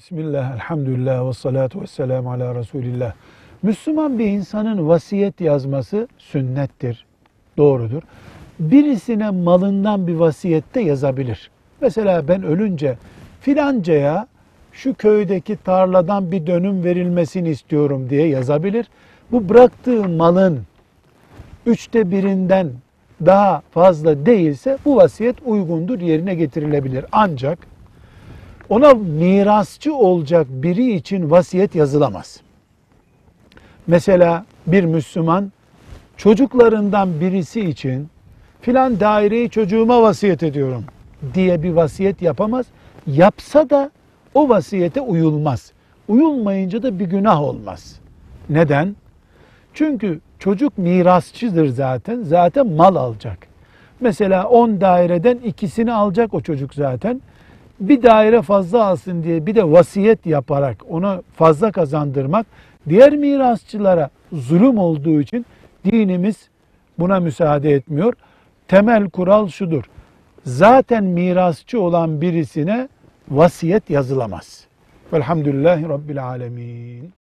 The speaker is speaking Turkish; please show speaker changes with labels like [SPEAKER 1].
[SPEAKER 1] Bismillah, elhamdülillah ve salatu ve selamu ala Resulillah. Müslüman bir insanın vasiyet yazması sünnettir, doğrudur. Birisine malından bir vasiyette yazabilir. Mesela ben ölünce filancaya şu köydeki tarladan bir dönüm verilmesini istiyorum diye yazabilir. Bu bıraktığı malın üçte birinden daha fazla değilse bu vasiyet uygundur, yerine getirilebilir. Ancak ona mirasçı olacak biri için vasiyet yazılamaz. Mesela bir Müslüman çocuklarından birisi için filan daireyi çocuğuma vasiyet ediyorum diye bir vasiyet yapamaz. Yapsa da o vasiyete uyulmaz. Uyulmayınca da bir günah olmaz. Neden? Çünkü çocuk mirasçıdır zaten. Zaten mal alacak. Mesela 10 daireden ikisini alacak o çocuk zaten. Bir daire fazla alsın diye bir de vasiyet yaparak ona fazla kazandırmak diğer mirasçılara zulüm olduğu için dinimiz buna müsaade etmiyor. Temel kural şudur. Zaten mirasçı olan birisine vasiyet yazılamaz. Velhamdülillahi Rabbil Alemin.